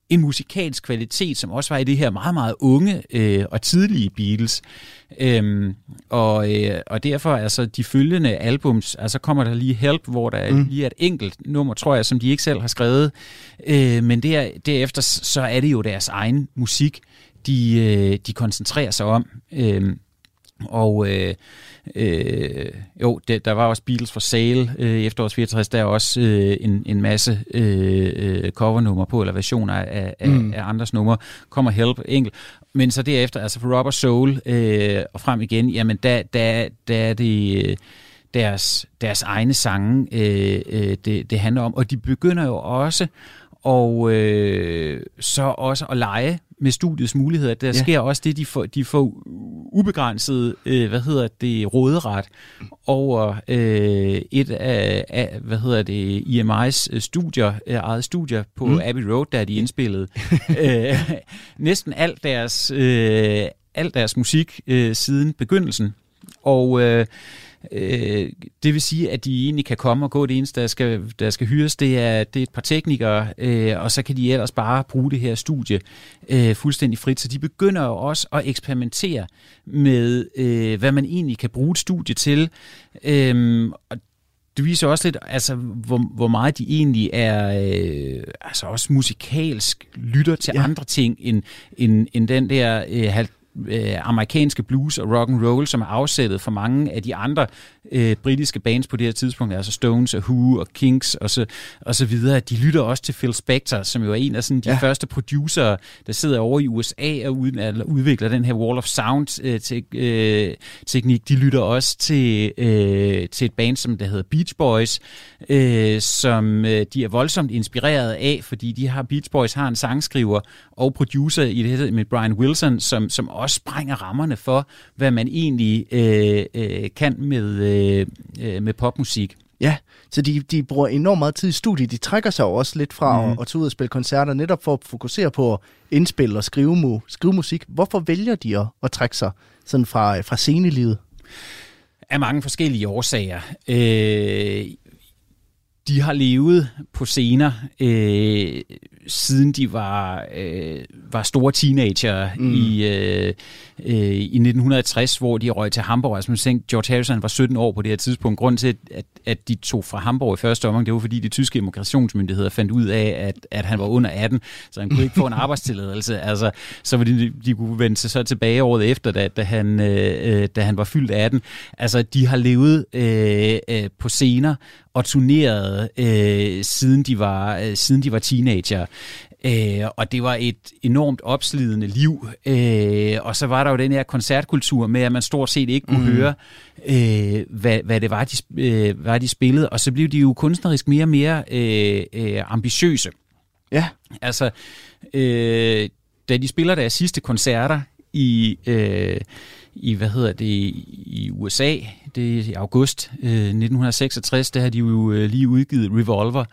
en musikalsk kvalitet, som også var i det her meget, meget unge øh, og tidlige Beatles. Øhm, og, øh, og derfor, altså de følgende albums, altså kommer der lige Help, hvor der mm. lige er et enkelt nummer, tror jeg, som de ikke selv har skrevet. Øh, men der, derefter, så er det jo deres egen musik, de, øh, de koncentrerer sig om. Øh, og øh, øh, jo, det, der var også Beatles for Sale øh, efterårs 64, der er også øh, en, en masse øh, øh, covernummer på, eller versioner af, af, mm. af andres numre. Kommer Help enkelt. Men så derefter, altså for Rubber Soul øh, og frem igen, jamen der, der, der er det... Øh, deres, deres egne sange, øh, øh, det, det handler om. Og de begynder jo også og øh, så også at lege med studiets muligheder. Der ja. sker også det, de får, de får ubegrænset, øh, hvad hedder det, råderet over øh, et af, af, hvad hedder det, IMI's studier, øh, eget studier på mm. Abbey Road, der de indspillet. øh, næsten alt deres, øh, alt deres musik øh, siden begyndelsen. Og øh, Øh, det vil sige, at de egentlig kan komme og gå. Det eneste, der skal, der skal hyres, det er, det er et par teknikere, øh, og så kan de ellers bare bruge det her studie øh, fuldstændig frit. Så de begynder jo også at eksperimentere med, øh, hvad man egentlig kan bruge et studie til. Øh, og det viser også lidt, altså, hvor, hvor meget de egentlig er øh, altså også musikalsk lytter til ja. andre ting end, end, end den der øh, øh, amerikanske blues og rock and roll, som er afsættet for mange af de andre øh, britiske bands på det her tidspunkt, altså Stones og Who og Kinks og så, og så videre. De lytter også til Phil Spector, som jo er en af sådan, de ja. første producer, der sidder over i USA og ud, udvikler den her Wall of Sound øh, te, øh, teknik. De lytter også til, øh, til et band, som der hedder Beach Boys, øh, som øh, de er voldsomt inspireret af, fordi de har Beach Boys har en sangskriver og producer i det her med Brian Wilson, som, som også sprænger rammerne for, hvad man egentlig øh, øh, kan med, øh, øh, med popmusik. Ja, så de, de bruger enormt meget tid i studiet. De trækker sig jo også lidt fra mm. at, at tage ud og spille koncerter, netop for at fokusere på at indspille og skrive, mu, skrive musik. Hvorfor vælger de at, at trække sig sådan fra, fra scenelivet? Af mange forskellige årsager. Øh, de har levet på scener, øh, siden de var, øh, var store teenager mm. i, øh, øh, i 1960, hvor de røg til Hamburg. Altså, man tænkte, George Harrison var 17 år på det her tidspunkt. Grunden til, at, at de tog fra Hamburg i første omgang, det var fordi de tyske immigrationsmyndigheder fandt ud af, at, at han var under 18, så han kunne ikke få en arbejdstilladelse. Altså, så de, de kunne vende sig så tilbage året efter, da, da, han, øh, da han var fyldt 18. Altså, de har levet øh, øh, på scener og turneret øh, siden de var øh, siden de var teenager. Øh, og det var et enormt opslidende liv. Øh, og så var der jo den her koncertkultur med, at man stort set ikke kunne mm. høre, øh, hvad, hvad det var de, øh, hvad de spillede. Og så blev de jo kunstnerisk mere og mere øh, øh, ambitiøse. Ja. Altså, øh, da de spiller deres sidste koncerter i... Øh, i, hvad hedder det, i USA, det er i august øh, 1966, der har de jo øh, lige udgivet Revolver,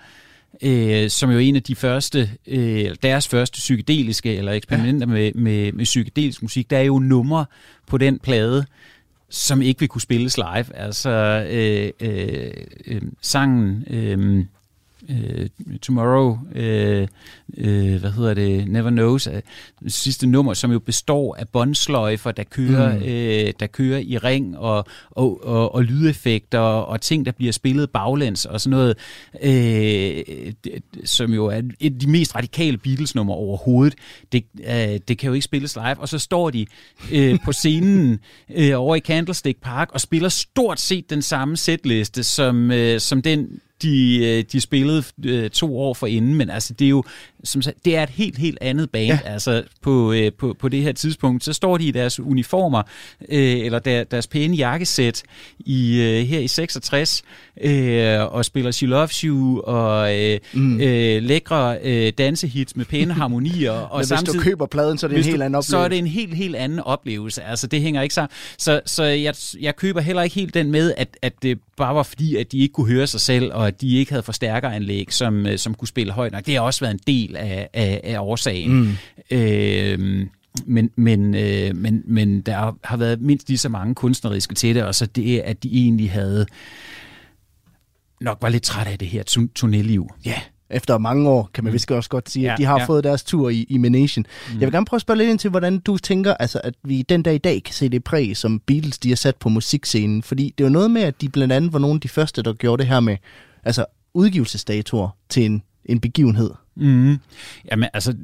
øh, som jo er en af de første, øh, deres første psykedeliske, eller eksperimenter ja. med, med, med psykedelisk musik. Der er jo numre på den plade, som ikke vil kunne spilles live. Altså øh, øh, øh, sangen... Øh, øh, Tomorrow, øh, øh, hvad hedder det, Never Knows, øh, sidste nummer, som jo består af båndsløjfer, der kører, mm. øh, der kører i ring, og, og, og, og lydeffekter, og ting, der bliver spillet baglæns, og sådan noget, øh, det, som jo er et af de mest radikale Beatles-nummer overhovedet. Det, øh, det kan jo ikke spilles live, og så står de øh, på scenen øh, over i Candlestick Park, og spiller stort set den samme setliste, som, øh, som den de, øh, de spillede øh, to år for inden, men altså det er jo som det er et helt, helt andet band ja. altså på, øh, på, på det her tidspunkt. Så står de i deres uniformer, øh, eller der, deres pæne jakkesæt i, øh, her i 66, øh, og spiller She Loves You, og øh, mm. øh, lækre øh, dansehits med pæne harmonier. og Men samtidig, hvis du køber pladen, så er det en helt du, anden oplevelse. Så er det en helt, helt anden oplevelse. Altså det hænger ikke sammen. Så, så jeg, jeg køber heller ikke helt den med, at, at det bare var fordi, at de ikke kunne høre sig selv, og at de ikke havde forstærkeranlæg, som, øh, som kunne spille højt nok. Det har også været en del af, af, af årsagen. Mm. Øh, men, men, øh, men, men der har været mindst lige så mange kunstneriske til det, og så det, at de egentlig havde nok var lidt træt af det her turnéliv. Ja, efter mange år, kan man mm. vist også godt sige, ja, at de har ja. fået deres tur i, i Menation. Mm. Jeg vil gerne prøve at spørge lidt ind til, hvordan du tænker, altså, at vi den dag i dag kan se det præg, som Beatles de har sat på musikscenen. Fordi det var noget med, at de blandt andet var nogle af de første, der gjorde det her med altså, udgivelsesdatoer til en, en begivenhed. Mm. Jamen, altså,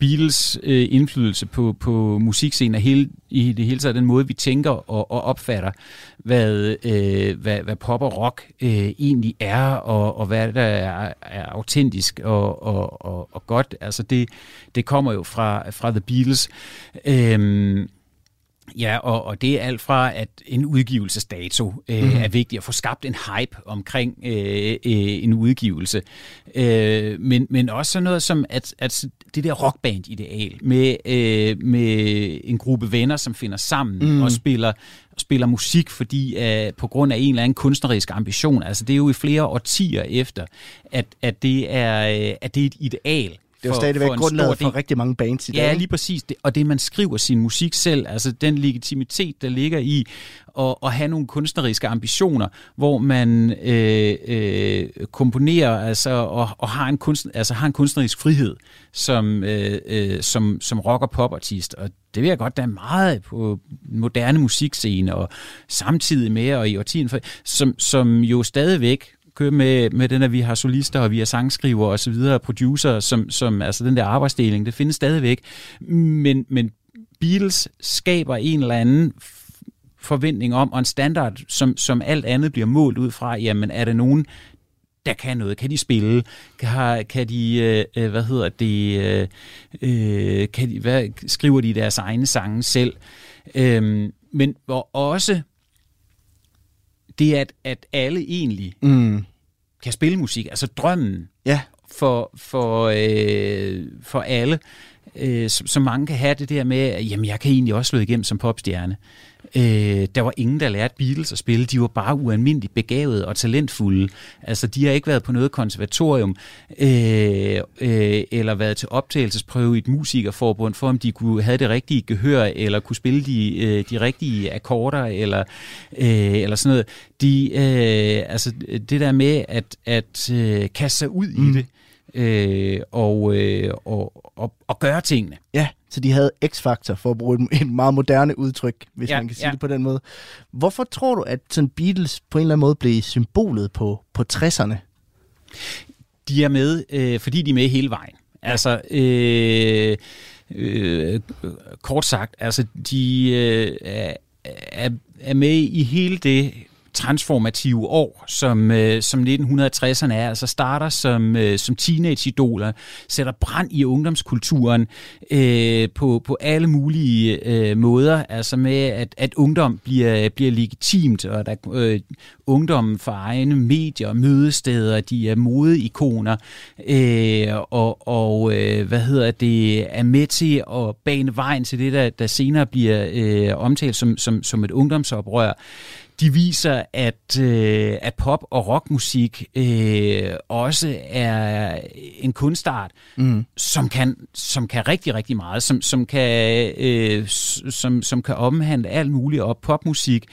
Beatles øh, indflydelse på, på musikscenen er hele, i det hele taget den måde, vi tænker og, og opfatter, hvad, øh, hvad, hvad pop og rock øh, egentlig er, og, og hvad der er, er autentisk og, og, og, og godt. Altså det, det kommer jo fra, fra The Beatles. Øh, Ja, og, og det er alt fra, at en udgivelsesdato øh, mm. er vigtig at få skabt en hype omkring øh, øh, en udgivelse. Øh, men, men også sådan noget som, at, at det der rockband-ideal med, øh, med en gruppe venner, som finder sammen mm. og spiller spiller musik, fordi uh, på grund af en eller anden kunstnerisk ambition. Altså det er jo i flere årtier efter, at, at, det, er, uh, at det er et ideal det er jo stadigvæk grundlaget for rigtig mange bands i dag. Ja, lige præcis. Det, og det, man skriver sin musik selv, altså den legitimitet, der ligger i at, at have nogle kunstneriske ambitioner, hvor man øh, øh, komponerer altså, og, og har, en kunst, altså, har en kunstnerisk frihed som, øh, øh, som, som rock- og popartist. Og det vil jeg godt, der er meget på moderne musikscene, og samtidig med, og i årtiden, som, som jo stadigvæk køre med, med den, at vi har solister, og vi har sangskriver og så videre, producer, som, som altså den der arbejdsdeling, det findes stadigvæk. Men, men Beatles skaber en eller anden forventning om, og en standard, som, som alt andet bliver målt ud fra, jamen er der nogen, der kan noget. Kan de spille? Kan, kan de, øh, øh, hvad hedder det, øh, øh, kan de, hvad, skriver de deres egne sange selv? Øh, men hvor også det er, at, at alle egentlig mm. kan spille musik. Altså drømmen ja. for, for, øh, for alle, øh, som, som mange kan have det der med, at jamen, jeg kan egentlig også slå igennem som popstjerne. Øh, der var ingen, der lærte Beatles at spille. De var bare ualmindeligt begavede og talentfulde. Altså, de har ikke været på noget konservatorium øh, øh, eller været til optagelsesprøve i et musikerforbund for, om de kunne have det rigtige gehør eller kunne spille de, øh, de rigtige akkorder eller, øh, eller sådan noget. De, øh, altså, det der med at, at øh, kaste sig ud mm. i det øh, og, øh, og, og, og gøre tingene. Ja, så de havde X-faktor, for at bruge et, et meget moderne udtryk, hvis Ja, man kan sige ja. det på den måde. Hvorfor tror du, at sådan Beatles på en eller anden måde blev symbolet på, på 60'erne? de er med, øh, fordi de er med hele vejen. Altså, øh, øh, kort sagt, altså, de øh, er, er, er med i hele det transformative år, som, øh, som 1960'erne er, altså starter som, øh, som teenage-idoler, sætter brand i ungdomskulturen øh, på, på alle mulige øh, måder, altså med, at, at ungdom bliver, bliver legitimt, og der øh, ungdommen for egne medier og mødesteder, de er modeikoner, øh, og, og øh, hvad hedder det, er med til at bane vejen til det, der, der senere bliver øh, omtalt som, som, som et ungdomsoprør de viser, at, øh, at pop- og rockmusik øh, også er en kunstart, mm. som, kan, som kan rigtig, rigtig meget, som, som, kan, øh, som, som kan omhandle alt muligt, og popmusik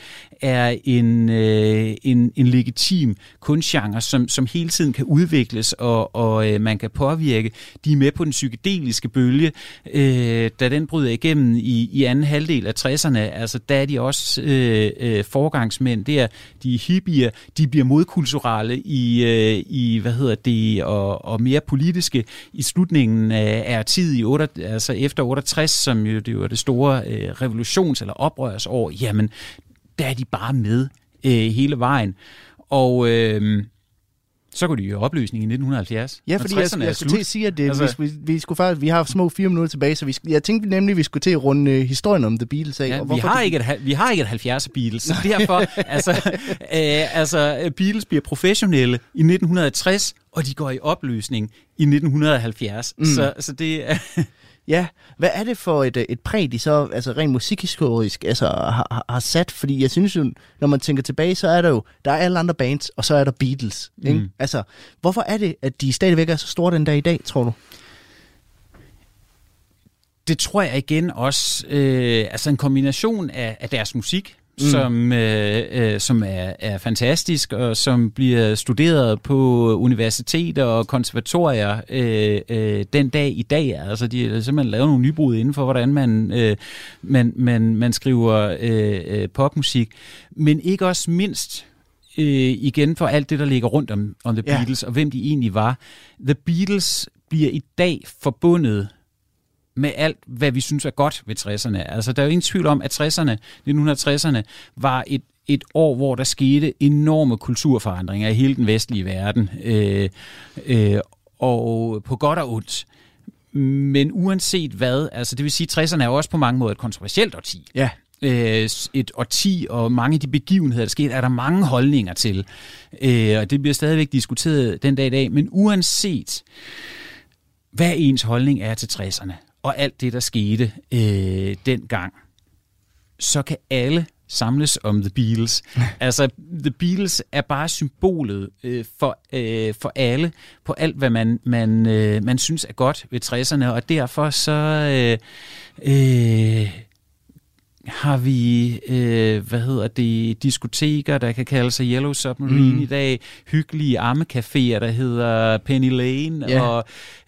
er en, øh, en, en legitim kunstgenre, som, som hele tiden kan udvikles, og, og øh, man kan påvirke. De er med på den psykedeliske bølge, øh, da den bryder igennem i, i anden halvdel af 60'erne, altså der er de også øh, øh, forgangsmænd, det er de hippier, de bliver modkulturelle i, øh, i hvad hedder det, og, og mere politiske i slutningen af, af tid i 8, altså efter 68, som jo det var det store øh, revolutions- eller oprørsår, jamen der er de bare med øh, hele vejen. Og øh, så går de i opløsning i 1970. Ja, fordi jeg, 60'erne jeg skulle til at sige, at det, Altså- altså, vi, vi, skulle faktisk, vi har små fire minutter tilbage, så vi, jeg tænkte nemlig, at vi skulle til at runde øh, historien om The Beatles af. Ja, og vi, har det- ikke et, vi har ikke et 70'er Beatles, så derfor, altså, øh, altså, Beatles bliver professionelle i 1960, og de går i opløsning i 1970. Mm. Så, så det. Ja, hvad er det for et, øh, et præg, de så altså rent musikhistorisk altså, har, har- har sat? Fordi jeg synes jo, når man tænker tilbage, så er der jo, der er alle andre bands, og så er der Beatles. Ikke? Mm. Altså, hvorfor er det, at de stadigvæk er så store den dag i dag, tror du? det tror jeg igen også, øh, altså en kombination af, af deres musik, mm. som, øh, øh, som er, er fantastisk, og som bliver studeret på universiteter og konservatorier øh, øh, den dag i dag. Altså de har simpelthen lavet nogle nybrud inden for, hvordan man, øh, man, man, man skriver øh, øh, popmusik. Men ikke også mindst øh, igen for alt det, der ligger rundt om, om The Ja. Beatles, og hvem de egentlig var. The Beatles bliver i dag forbundet med alt, hvad vi synes er godt ved 60'erne. Altså, der er jo ingen tvivl om, at 60'erne, 1960'erne, var et, et år, hvor der skete enorme kulturforandringer i hele den vestlige verden. Øh, øh, og på godt og ondt. Men uanset hvad, altså det vil sige, at 60'erne er også på mange måder et kontroversielt årti Ja. øh, et årti, og mange af de begivenheder, der skete, er der mange holdninger til. Øh, og det bliver stadigvæk diskuteret den dag i dag. Men uanset hvad ens holdning er til 60'erne, og alt det, der skete øh, dengang, så kan alle samles om The Beatles. altså, The Beatles er bare symbolet øh, for, øh, for alle, på alt, hvad man, man, øh, man synes er godt ved 60'erne, og derfor så... Øh, øh, har vi, øh, hvad hedder det, diskoteker, der kan kalde sig Yellow Submarine mm. i dag, hyggelige ammecaféer, der hedder Penny Lane, Ja. og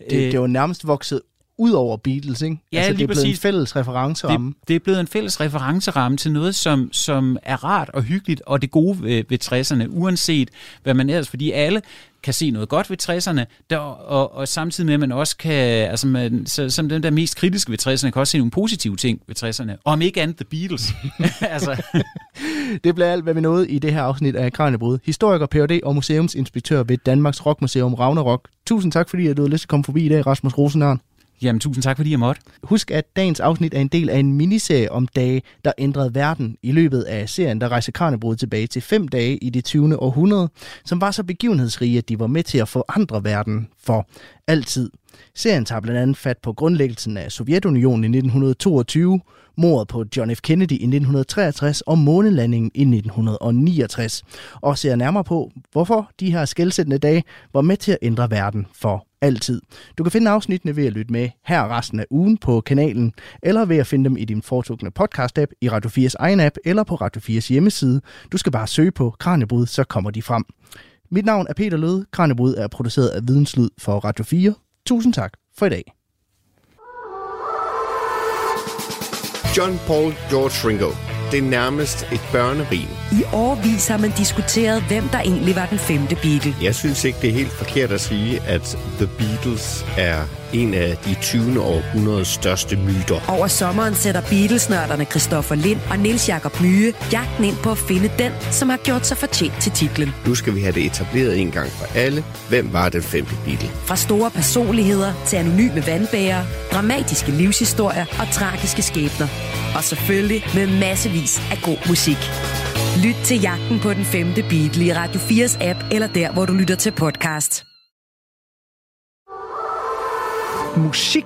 Det, det var nærmest vokset ud over Beatles, ikke? Ja, altså, det lige er blevet en fælles referenceramme. det, det er blevet en fælles referenceramme til noget, som, som er rart og hyggeligt, og det gode ved, ved 60'erne, uanset hvad man ellers, fordi alle kan se noget godt ved 60'erne, der, og, og samtidig med, at man også kan, altså man, så, som den der mest kritiske ved 60'erne, kan også se nogle positive ting ved 60'erne, og om ikke andet The Beatles. altså, Det bliver alt, hvad vi nåede i det her afsnit af Kranjebrud. Historiker, Ph.D. og museumsinspektør ved Danmarks Rockmuseum Ragnarok. Tusind tak, fordi at du havde lyst til at komme forbi i dag, Rasmus Rosenørn jamen, tusind tak, fordi jeg måtte. Husk, at dagens afsnit er en del af en miniserie om dage, der ændrede verden. I løbet af serien, der rejser Kranjebrud tilbage til fem dage i det 20. århundrede, som var så begivenhedsrige, at de var med til at forandre verden for altid. Serien tager blandt andet fat på grundlæggelsen af Sovjetunionen i 1922, mordet på John F. Kennedy i 1963 og månelandingen i 1969, og ser nærmere på, hvorfor de her skældsættende dage var med til at ændre verden for altid. Du kan finde afsnittene ved at lytte med her resten af ugen på kanalen, eller ved at finde dem i din foretrukne podcast-app, i Radio 4's egen app, eller på Radio 4's hjemmeside. Du skal bare søge på Kranjebrud, så kommer de frem. Mit navn er Peter Løde. Kranjebrud er produceret af Videnslyd for Radio 4. Tusind tak for i dag. John Paul George Ringo. Det er nærmest et børnerim. I årvis har man diskuteret, hvem der egentlig var den femte Beatle. Jeg synes ikke, det er helt forkert at sige, at The Beatles er en af de 20. århundredes største myter. Over sommeren sætter Beatles-nørderne Christoffer Lind og Nils Jakob Myge jagten ind på at finde den, som har gjort sig fortjent til titlen. Nu skal vi have det etableret en gang for alle. Hvem var den femte Beatle? Fra store personligheder til anonyme vandbærere, dramatiske livshistorier og tragiske skæbner. Og selvfølgelig med massevis af god musik. Lyt til jagten på den femte Beatle i Radio 4's app, eller der, hvor du lytter til podcast. Musik